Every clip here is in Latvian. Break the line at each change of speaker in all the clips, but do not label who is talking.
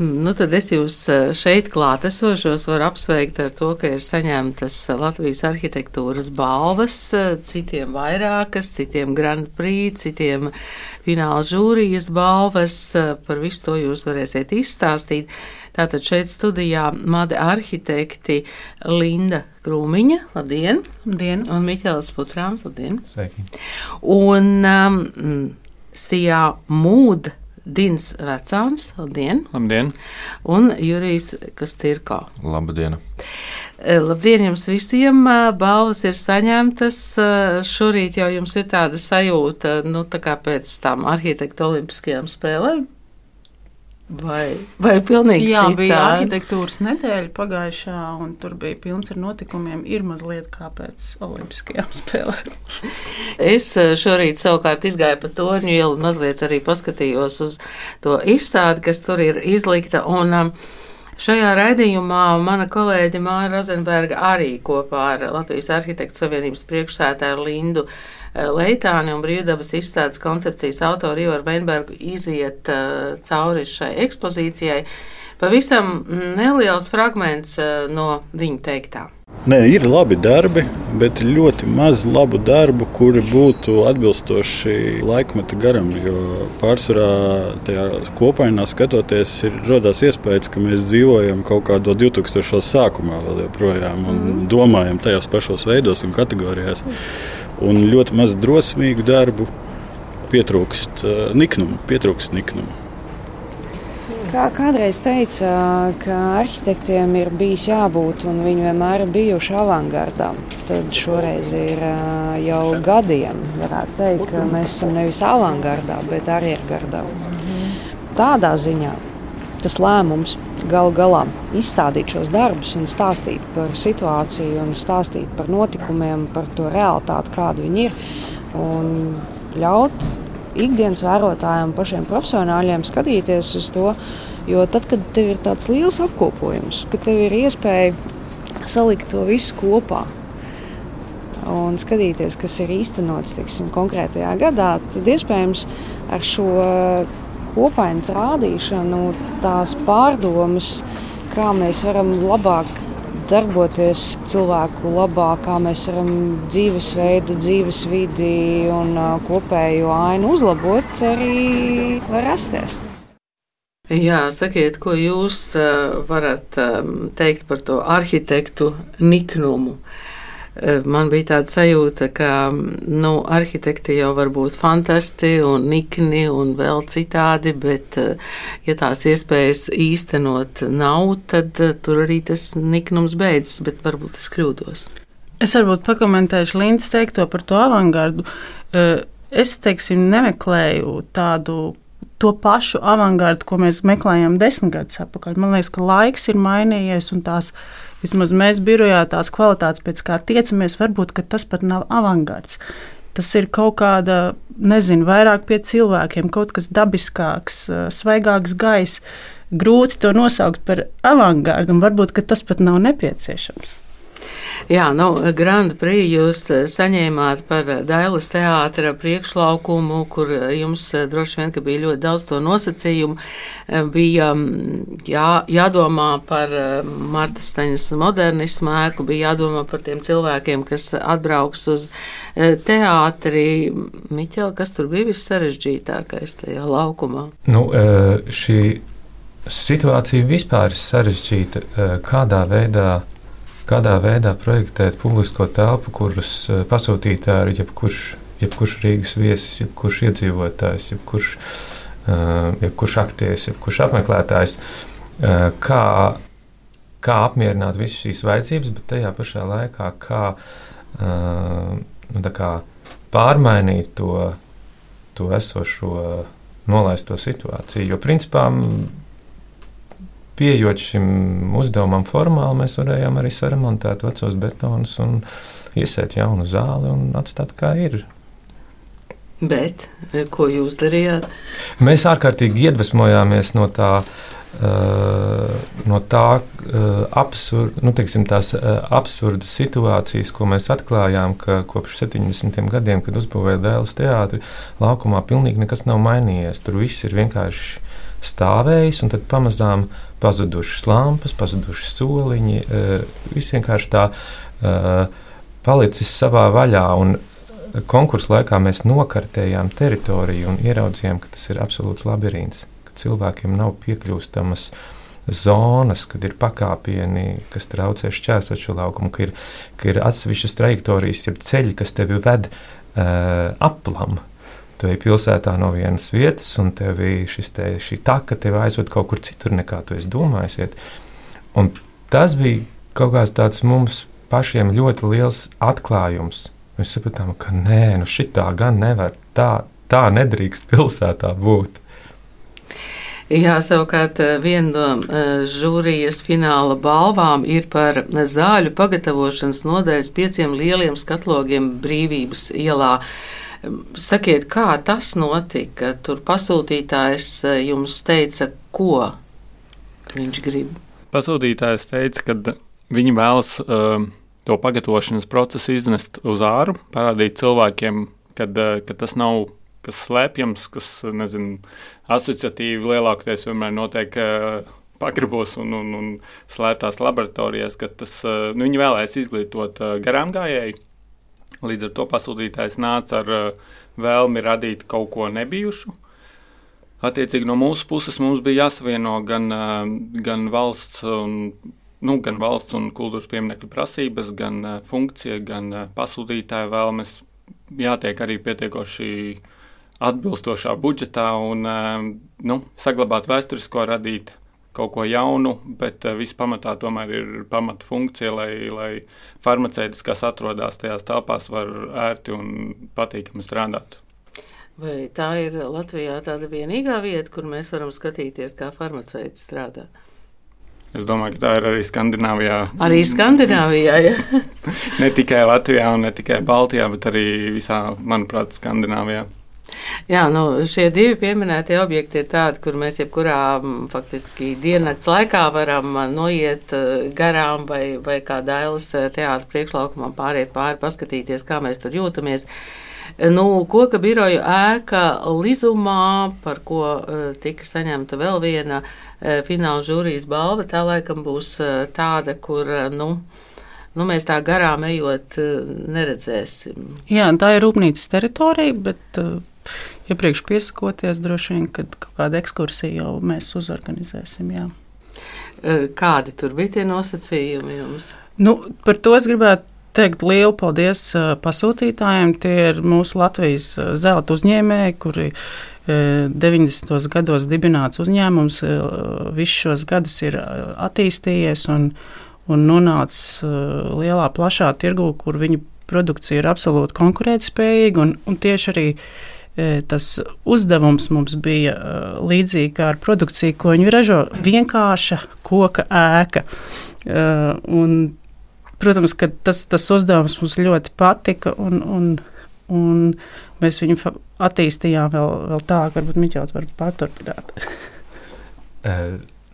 Nu, tad es jūs šeit klātesošos varu apsveikt ar to, ka ir saņemtas Latvijas arhitektūras balvas, citiem vairākas, citiem Grand Prix, citiem fināla žūrijas balvas. Par visu to jūs varēsiet izstāstīt. Tātad šeit studijā made arhitekti Linda Krūmiņa, labdien!
Labdien!
Un Miķels Putrāms, labdien!
Sveiki!
Un um, Sijā Mūda Dins Vecāns, labdien!
Labdien!
Un Jurijs Kastirko.
Labdien!
Labdien jums visiem! Balvas ir saņemtas. Šorīt jau jums ir tāda sajūta, nu, tā kā pēc tam arhitektu olimpiskajām spēlēm. Vai, vai pilnīgi
Jā,
citā?
bija arhitektūras nedēļa pagājušā, un tur bija pilns ar notikumiem. Ir mazliet kā pēc Olimpiskajām spēlēm.
Es šorīt savukārt izgāju pa torņu ielu un mazliet arī paskatījos uz to izstādi, kas tur ir izlikta. Un, um, Šajā raidījumā mana kolēģe Māra Rozenberga arī kopā ar Latvijas Arhitektu Savienības priekšsētāju Lindu Leitāni un brīvdabas izstādes koncepcijas autoru Ivaru Veinbergu iziet uh, cauri šai ekspozīcijai. Pavisam neliels fragments uh, no viņa teiktā.
Nē, ir labi darbi, bet ļoti maz labu darbu, kuri būtu atbilstoši laikmeta garam. Jo pārsvarā tajā kopainā skatoties, ir radās iespējas, ka mēs dzīvojam kaut kādā 2000. sākumā vēl joprojām un mm. domājam tajos pašos veidos un kategorijās. Un ļoti maz drosmīgu darbu pietrūkst uh, niknumu. Pietrūkst niknumu.
Kā kādreiz teica, ka arhitektiem ir bijis jābūt, un viņi vienmēr ir bijuši avangardā. Tad šoreiz ir jau gadiem, varētu teikt, ka mēs esam nevis avangardā, bet arjergardā. Tādā ziņā tas lēmums galu galā izstādīt šos darbus un stāstīt par situāciju, un stāstīt par notikumiem, par to realitāti, kāda viņi ir. Un ļaut ikdienas vērotājiem, pašiem profesionāļiem skatīties uz to. Jo tad, kad tev ir tāds liels apkopojums, kad tev ir iespēja salikt to visu kopā un skatīties, kas ir īstenots teiksim, konkrētajā gadā, tad iespējams ar šo kopainas rādīšanu, tās pārdomas, kā mēs varam labāk darboties cilvēku labā, kā mēs varam dzīvesveidu, dzīvesvidi un kopējo ainu uzlabot, arī var rasties.
Jā, sakiet, ko jūs varat teikt par to arhitektu niknumu? Man bija tāda sajūta, ka nu, arhitekti jau var būt fantastiski un nikni un vēl citādi, bet, ja tās iespējas īstenot nav, tad tur arī tas niknums beidzas, bet varbūt es kļūdos.
Es varbūt pakomentēšu Lindas teikto par to avangardu. Es, teiksim, nemeklēju tādu to pašu avangardu, ko mēs meklējām desmit gadus atpakaļ. Man liekas, ka laiks ir mainījies un tās vismaz mēs birojā tās kvalitātes, pēc kā tiecamies, varbūt tas pat nav avangards. Tas ir kaut kāda, nezinu, vairāk pie cilvēkiem, kaut kas dabiskāks, svaigāks gaiss. Grūti to nosaukt par avangardu, un varbūt tas pat nav nepieciešams.
Jā, nu, Grand Prix jūs eh, saņēmāt par Dailas teātra priekšlaukumu, kur eh, jums eh, droši vien bija ļoti daudz to nosacījumu. Bija mm, jā, jādomā par Marta Staņas modernismu ēku, bija jādomā par tiem cilvēkiem, kas atbrauks uz teātri. Miķel, kas tur bija vissarežģītākais tajā laukumā?
Nu, šī situācija vispār ir sarežģīta. Kādā veidā kādā veidā projektēt publisko telpu, kuras eh, pasūtītāji ir jebkurš, jebkurš Rīgas viesis, jebkurš iedzīvotājs, jebkurš, uh, jebkurš aktieris, jebkurš apmeklētājs. Uh, kā, kā apmierināt visas šīs vajadzības, bet tajā pašā laikā kā, nu, kā pārmainīt to, to esošo nolaisto situāciju. Jo principā pieejot šim uzdevumam formāli, mēs varējām arī saremontēt vecos betonus un iesēt jaunu zāli un atstāt kā ir.
Bet ko jūs darījāt?
Mēs ārkārtīgi iedvesmojāmies no tā. Uh, no tā uh, absurd, nu, teiksim, tās uh, absurdas situācijas, ko mēs atklājām, ka kopš 70. gadiem, kad uzbūvēja Dēls teātri, laukumā pilnīgi nekas nav mainījies. Tur viss ir vienkārši stāvējis, un tad pamazām pazudušas lampas, pazudušas soliņi. Viss vienkārši tā palicis savā vaļā. Konkursu laikā mēs nokartējām teritoriju un ieraudzījām, ka tas ir absolūts labirints, ka cilvēkiem nav piekļūstamas zonas, kad ir pakāpieni, kas traucē šķērsot šo laukumu, ka ir, ka ir atsevišķas trajektorijas, jeb ceļi, kas tevi ved uh, aplam. Tu ej pilsētā no vienas vietas, un tev šis te, šī taka tevi aizved kaut kur citur, nekā tu domājis. Un tas bija kaut kāds tāds mums pašiem ļoti liels atklājums. Mēs sapratām, ka nē, nu šitā gan nevar. Tā, tā nedrīkst pilsētā būt.
Jā, savukārt viena no žūrijas fināla balvām ir par zāļu pagatavošanas nodaļas pieciem lieliem skatlogiem brīvības ielā. Sakiet, kā tas notika? Tur pasūtītājs eh, jums teica, ko viņš grib.
Pasūtītājs teica, ka viņi vēlas uh, to pagatavošanas procesu iznest uz āru, parādīt cilvēkiem, kad, uh, ka tas nav kas slēpjams, kas nezinu, asociatīvi lielākoties vienmēr notiek. Uh, Pagrabos un, un, un slēptās laboratorijās, ka tas, nu, viņi vēlēs izglītot garām gājēju, Līdz ar to pasūtītājs nāca ar uh, vēlmi radīt kaut ko nebijušu. Attiecīgi no mūsu puses mums bija jāsavieno gan, uh, gan valsts un nu, gan valsts un kultūras pieminiektu prasības, gan uh, funkcija, gan uh, pasūtītāja vēlmes jātiek arī pietiekoši atbilstošā budžetā un uh, nu, saglabāt vēsturisko, radīt kaut ko jaunu, bet uh, viss pamatā tomēr ir pamata funkcija, lai, lai farmaceits, kas atrodas tajās telpās, var ērti un patīkami strādāt.
Vai tā ir Latvijā tāda vienīgā vieta, kur mēs varam skatīties, kā farmaceits strādā?
Es domāju, ka tā ir arī Skandināvijā.
Arī Skandināvijā, ja.
ne tikai Latvijā un ne tikai Baltijā, bet arī visā, manuprāt, Skandināvijā.
Jā, nu, šie divi pieminētie objekti ir tādi, kur mēs jebkurā faktiski dienas laikā varam noiet garām vai, vai kā dailes teātris priekšlaukumā pāriet pāri, paskatīties, kā mēs tur jūtamies. Nu, koka biroja ēka Lizumā, par ko tika saņemta vēl viena fināla žūrijas balva, tā laikam būs tāda, kur, nu, nu, mēs tā garām ejot, neredzēsim.
Jā, tā ir rūpnīcas teritorija, bet iepriekš piesakoties, droši vien, kad kāda ekskursija jau mēs uzorganizēsim. Jā.
Kādi tur bija tie nosacījumi jums?
Nu, par to es gribētu teikt lielu paldies pasūtītājiem. Tie ir mūsu Latvijas zelta uzņēmēji, kuri 90. gados dibināts uzņēmums, visus šos gadus ir attīstījies un, un nonācis lielā, plašā tirgū, kur viņu produkcija ir absolūti konkurētspējīga. Un, un tieši arī E, tas uzdevums mums bija e, līdzīgi kā ar produkciju, ko viņi ražo - vienkārša koka ēka. E, un, protams, ka tas, tas uzdevums mums ļoti patika, un, un, un mēs viņu attīstījām vēl, vēl tā, ka varbūt Miķels var paturpināt.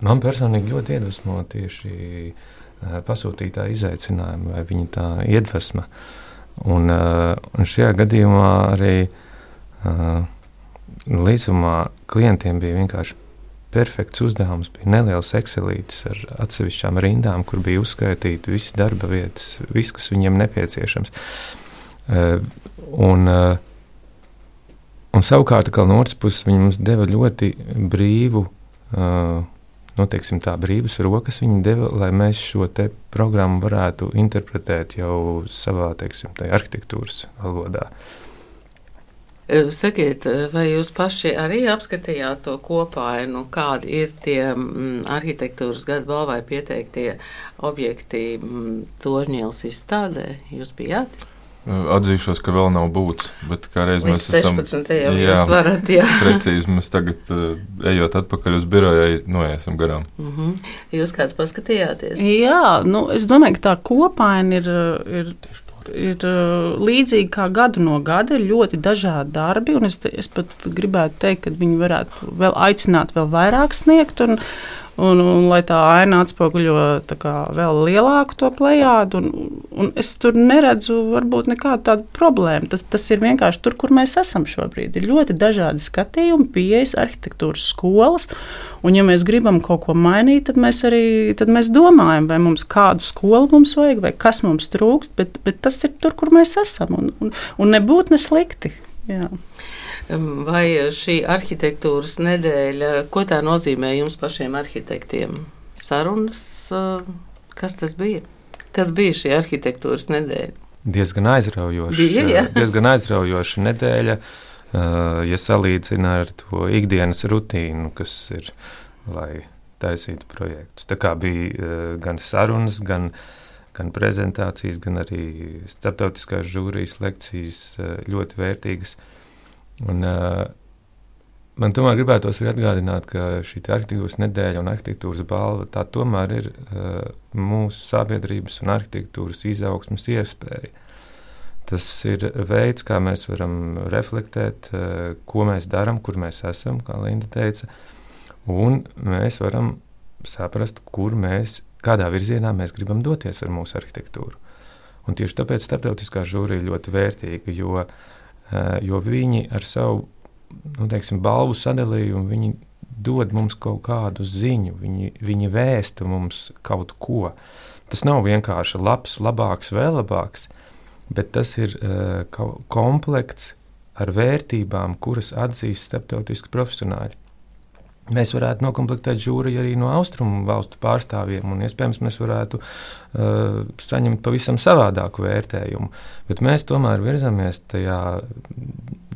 Man personīgi ļoti iedvesmo tieši pasūtītā izaicinājuma vai viņa tā iedvesma. Un, un šajā gadījumā arī uh, Līdzumā klientiem bija vienkārši perfekts uzdevums. Bija neliels ekselīts ar atsevišķām rindām, kur bija uzskaitīti visi darba vietas, viss, kas viņiem nepieciešams. Un, un savukārt, no otras puses, viņi mums deva ļoti brīvu, noteiksim, tā brīvas rokas. Viņi deva, lai mēs šo programmu varētu interpretēt jau savā, teiksim, arhitektūras valodā. Uh,
Sakiet, vai jūs paši arī apskatījāt to kopainu, kādi ir tie mm, arhitektūras gadu balvai pieteiktie objekti mm, Torņielas izstādē? Jūs bijāt?
Atzīšos, ka vēl nav būts, bet kā reiz
Līdz
mēs esam.
16. jau jā, jūs varat, jā.
precīzi, mēs tagad, ejot atpakaļ uz birojai, noiesim garām.
Mm -hmm. Jūs kāds paskatījāties?
Jā, nu, es domāju, ka tā kopaina ir, ir ir uh, līdzīgi kā gadu no gada, ir ļoti dažādi darbi. Es, es pat gribētu teikt, ka viņi varētu vēl aicināt, vēl vairāk sniegt. Un, Un, un lai tā aina atspoguļo tā kā, vēl lielāku to plējādu, un, un es tur neredzu varbūt nekādu tādu problēmu. Tas, tas ir vienkārši tur, kur mēs esam šobrīd. Ir ļoti dažādi skatījumi, pieejas, arhitektūras skolas. Un, ja mēs gribam kaut ko mainīt, tad mēs arī tad mēs domājam, vai mums kādu skolu mums vajag, vai kas mums trūkst. Bet, bet tas ir tur, kur mēs esam. Un, un, un nebūtu ne slikti. Jā.
Vai šī arhitektūras nedēļa, ko tā nozīmē jums pašiem arhitektiem? Sarunas, kas tas bija? Kas bija šī arhitektūras nedēļa?
Diezgan aizraujoša.
Bija, ja?
diezgan aizraujoša nedēļa, ja salīdzina ar to ikdienas rutīnu, kas ir, lai taisītu projektus. Tā kā bija gan sarunas, gan, gan prezentācijas, gan arī starptautiskās žūrijas lekcijas ļoti vērtīgas. Un, uh, man tomēr gribētos arī atgādināt, ka šī arhitektūras nedēļa un arhitektūras balva tā tomēr ir uh, mūsu sabiedrības un arhitektūras izaugsmas iespēja. Tas ir veids, kā mēs varam reflektēt, uh, ko mēs darām, kur mēs esam, kā Linda teica, un mēs varam saprast, kur mēs, kādā virzienā mēs gribam doties ar mūsu arhitektūru. Un tieši tāpēc starptautiskā žūrija ļoti vērtīga, jo uh, jo viņi ar savu nu, teiksim, balvu sadalījumu dod mums kaut kādu ziņu, viņi, viņi vēsta mums kaut ko. Tas nav vienkārši labs, labāks, vēl labāks, bet tas ir uh, komplekts ar vērtībām, kuras atzīst starptautiski profesionāļi. Mēs varētu noklāpēt žūriju arī no austrumu valstu pārstāvjiem, un iespējams mēs varētu uh, saņemt pavisam savādāku vērtējumu. Bet mēs tomēr virzamies tajā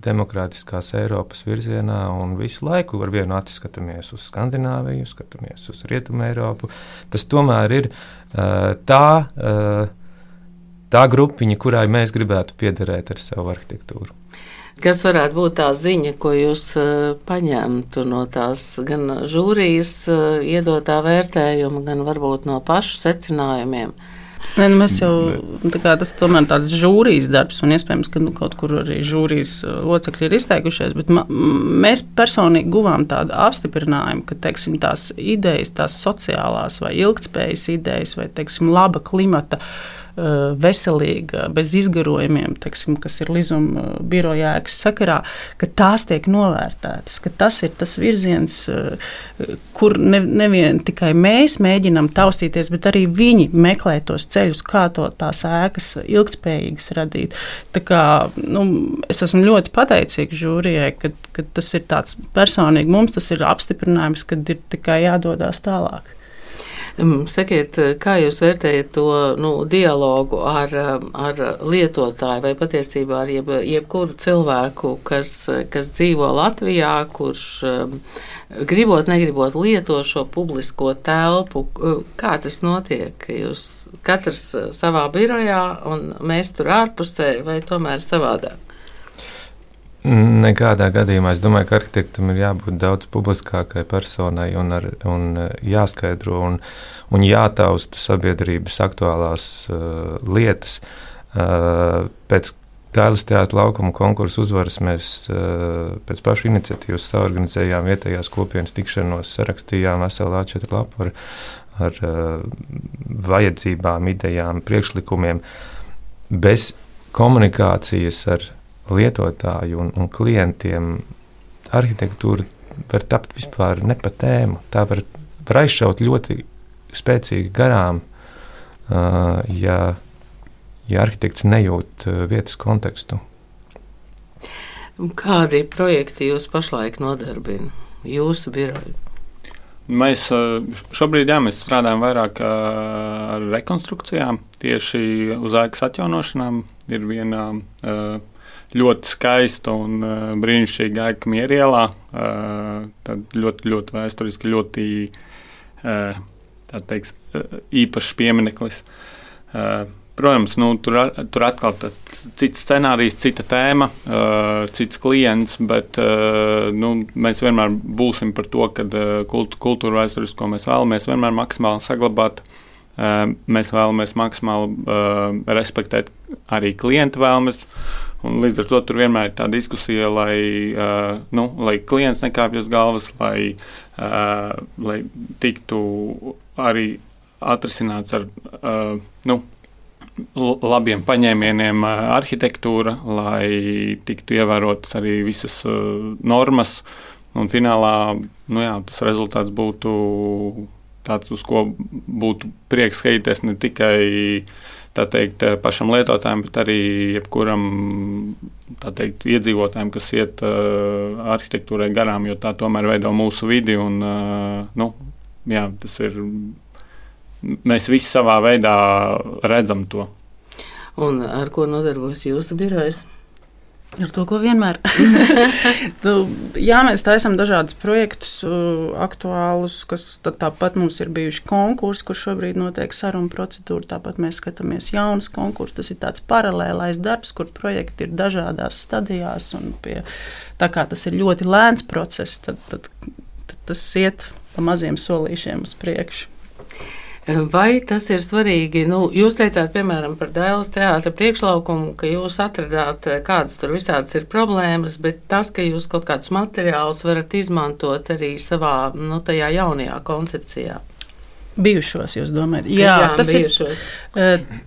demokrātiskās Eiropas virzienā un visu laiku ar vienu aci skatāmies uz Skandināviju, skatāmies uz Rietumu Eiropu. Tas tomēr ir uh, tā, uh, tā grupiņa, kurai mēs gribētu piederēt ar savu arhitektūru.
Kas varētu būt tā ziņa, ko jūs uh, paņemtu no tās gan žūrijas uh, iedotā vērtējuma, gan varbūt no pašu secinājumiem?
Ne, nu mēs jau kā, tas tomēr tāds žūrijas darbs, un iespējams, ka nu, kaut kur arī žūrijas locekļi ir izteikušies. Bet ma, mēs personīgi guvām tādu apstiprinājumu, ka teiksim, tās idejas, tās sociālās vai ilgspējas idejas, vai teiksim, laba klimata Eh, veselīga, bez izgarojumiem, teiksim, kas ir līzuma eh, biroja ēkas sakarā, ka tās tiek novērtētas, ka tas ir tas virziens, eh, kur ne, nevien tikai mēs mēģinām taustīties, bet arī viņi meklē tos ceļus, kā to tās ēkas ilgspējīgas radīt. Tā kā, nu, es esmu ļoti pateicīgs žūrijai, ka, ka tas ir tāds personīgi mums, tas ir apstiprinājums, ka ir tikai jādodas tālāk.
Sakiet, kā jūs vērtējat to nu, dialogu ar, ar lietotāju vai patiesībā ar jeb, jebkuru cilvēku, kas, kas dzīvo Latvijā, kurš gribot, negribot lieto šo publisko telpu? Kā tas notiek? Jūs katrs savā birojā un mēs tur ārpusē vai tomēr savādāk?
Nekādā gadījumā es domāju, ka arhitektam ir jābūt daudz publiskākai personai un, ar, un eh, jāskaidro un, un jātausta sabiedrības aktuālās uh, lietas. Uh, pēc Dēls teātris laukuma konkursu uzvaras mēs uh, pēc pašu iniciatīvas saorganizējām vietējās kopienas tikšanos, sarakstījām veselu A4 lapu ar, ar uh, vajadzībām, idejām, priekšlikumiem. Bez komunikācijas ar lietotāju un, un klientiem arhitektūra var tapt vispār ne pa tēmu. Tā var, var aizšaut ļoti spēcīgi garām, uh, ja, ja arhitekts nejūt vietas kontekstu.
Kādi projekti jūs pašlaik nodarbina jūsu biroju?
Mēs šobrīd jā, mēs strādājam vairāk ar rekonstrukcijām, tieši uz ēkas atjaunošanām. Ir viena uh, ļoti skaista un uh, brīnišķīga ēka Mierielā. Uh, tad ļoti, ļoti vēsturiski, ļoti uh, teiks, uh, īpašs piemineklis. Uh, Protams, nu, tur, tur atkal tas cits scenārijs, cita tēma, uh, cits klients, bet uh, nu, mēs vienmēr būsim par to, ka uh, kultūra vēsturiski, ko mēs vēlamies, vienmēr maksimāli saglabāt Mēs vēlamies maksimāli respektēt arī klienta vēlmes. Un līdz ar to tur vienmēr ir tā diskusija, lai, uh, nu, lai klients nekāpj uz galvas, lai, uh, lai tiktu arī atrisināts ar uh, nu, labiem paņēmieniem arhitektūra, lai tiktu ievērotas arī visas uh, normas. Un finālā nu jā, tas rezultāts būtu tāds, uz ko būtu prieks skatīties ne tikai teikt, pašam lietotājam, bet arī jebkuram teikt, iedzīvotājam, kas iet uh, arhitektūrai garām, jo tā tomēr veido mūsu vidi. Un, uh, nu, jā, ir. Mēs visi savā veidā redzam to.
Un ar ko nodarbojas jūsu birojas?
Ar to, ko vienmēr. nu, jā, mēs taisām dažādus projektus, aktuālus, kas tāpat mums ir bijuši konkursi, kur šobrīd notiek saruna procedūra. Tāpat mēs skatāmies jaunus konkursus. Tas ir tāds paralēlais darbs, kur projekti ir dažādās stadijās. Pie, tā kā tas ir ļoti lēns process, tad, tad, tad tas iet pa maziem solīšiem uz priekšu.
Vai tas ir svarīgi? Nu, jūs teicāt, piemēram, par Dēlas teātra priekšlaukumu, ka jūs atradāt, eh, kādas tur visādas ir problēmas, bet tas, ka jūs kaut kādus materiālus varat izmantot arī savā, nu, tajā jaunajā koncepcijā.
Bijušos, jūs domājat? Jā,
Jā tas bijušos. ir.
Uh,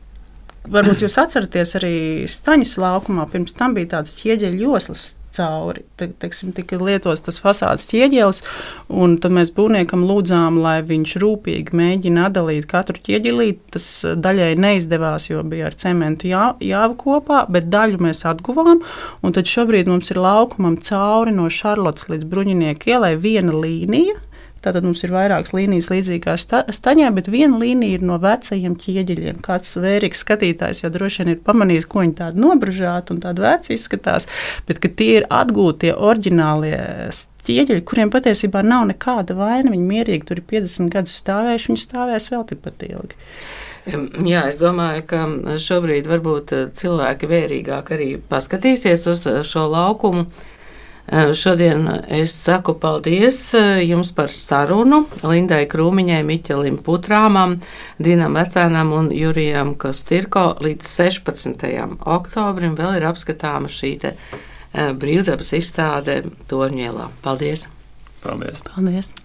Varbūt jūs atceraties arī Staņas laukumā. Pirms tam bija tādas ķieģeļu joslas cauri. Te, teiksim, tika lietots tas fasādes ķieģelis, un tad mēs būvniekam lūdzām, lai viņš rūpīgi mēģina atdalīt katru ķieģelīti. Tas eh, daļai neizdevās, jo bija ar cementu jā, jāva kopā, bet daļu mēs atguvām. Tad šobrīd mums ir laukumam cauri no Šarlotas līdz Bruņinieku ielai viena līnija Tātad mums ir vairākas līnijas līdzīgā sta staņā, bet viena līnija ir no vecajiem ķieģeļiem. Kāds vērīgs skatītājs jau droši vien ir pamanījis, ko viņi tādi nobružāti un tādi veci izskatās, bet tie ir atgūtie oriģinālie ķieģeļi, kuriem patiesībā nav nekāda vaina. Viņi mierīgi tur ir 50 gadus stāvējuši, viņi stāvēs vēl tikpat ilgi.
Jā, es domāju, ka šobrīd varbūt cilvēki vērīgāk arī paskatīsies uz šo laukumu Eh, šodien es saku paldies eh, jums par sarunu Lindai Krūmiņai, Miķelim Putrāmam, Dinam Vecēnam un Jurijam Kostirko līdz 16. oktobrim vēl ir apskatāma šī eh, brīvdabas izstāde Torņielā. Paldies!
Paldies!
Paldies.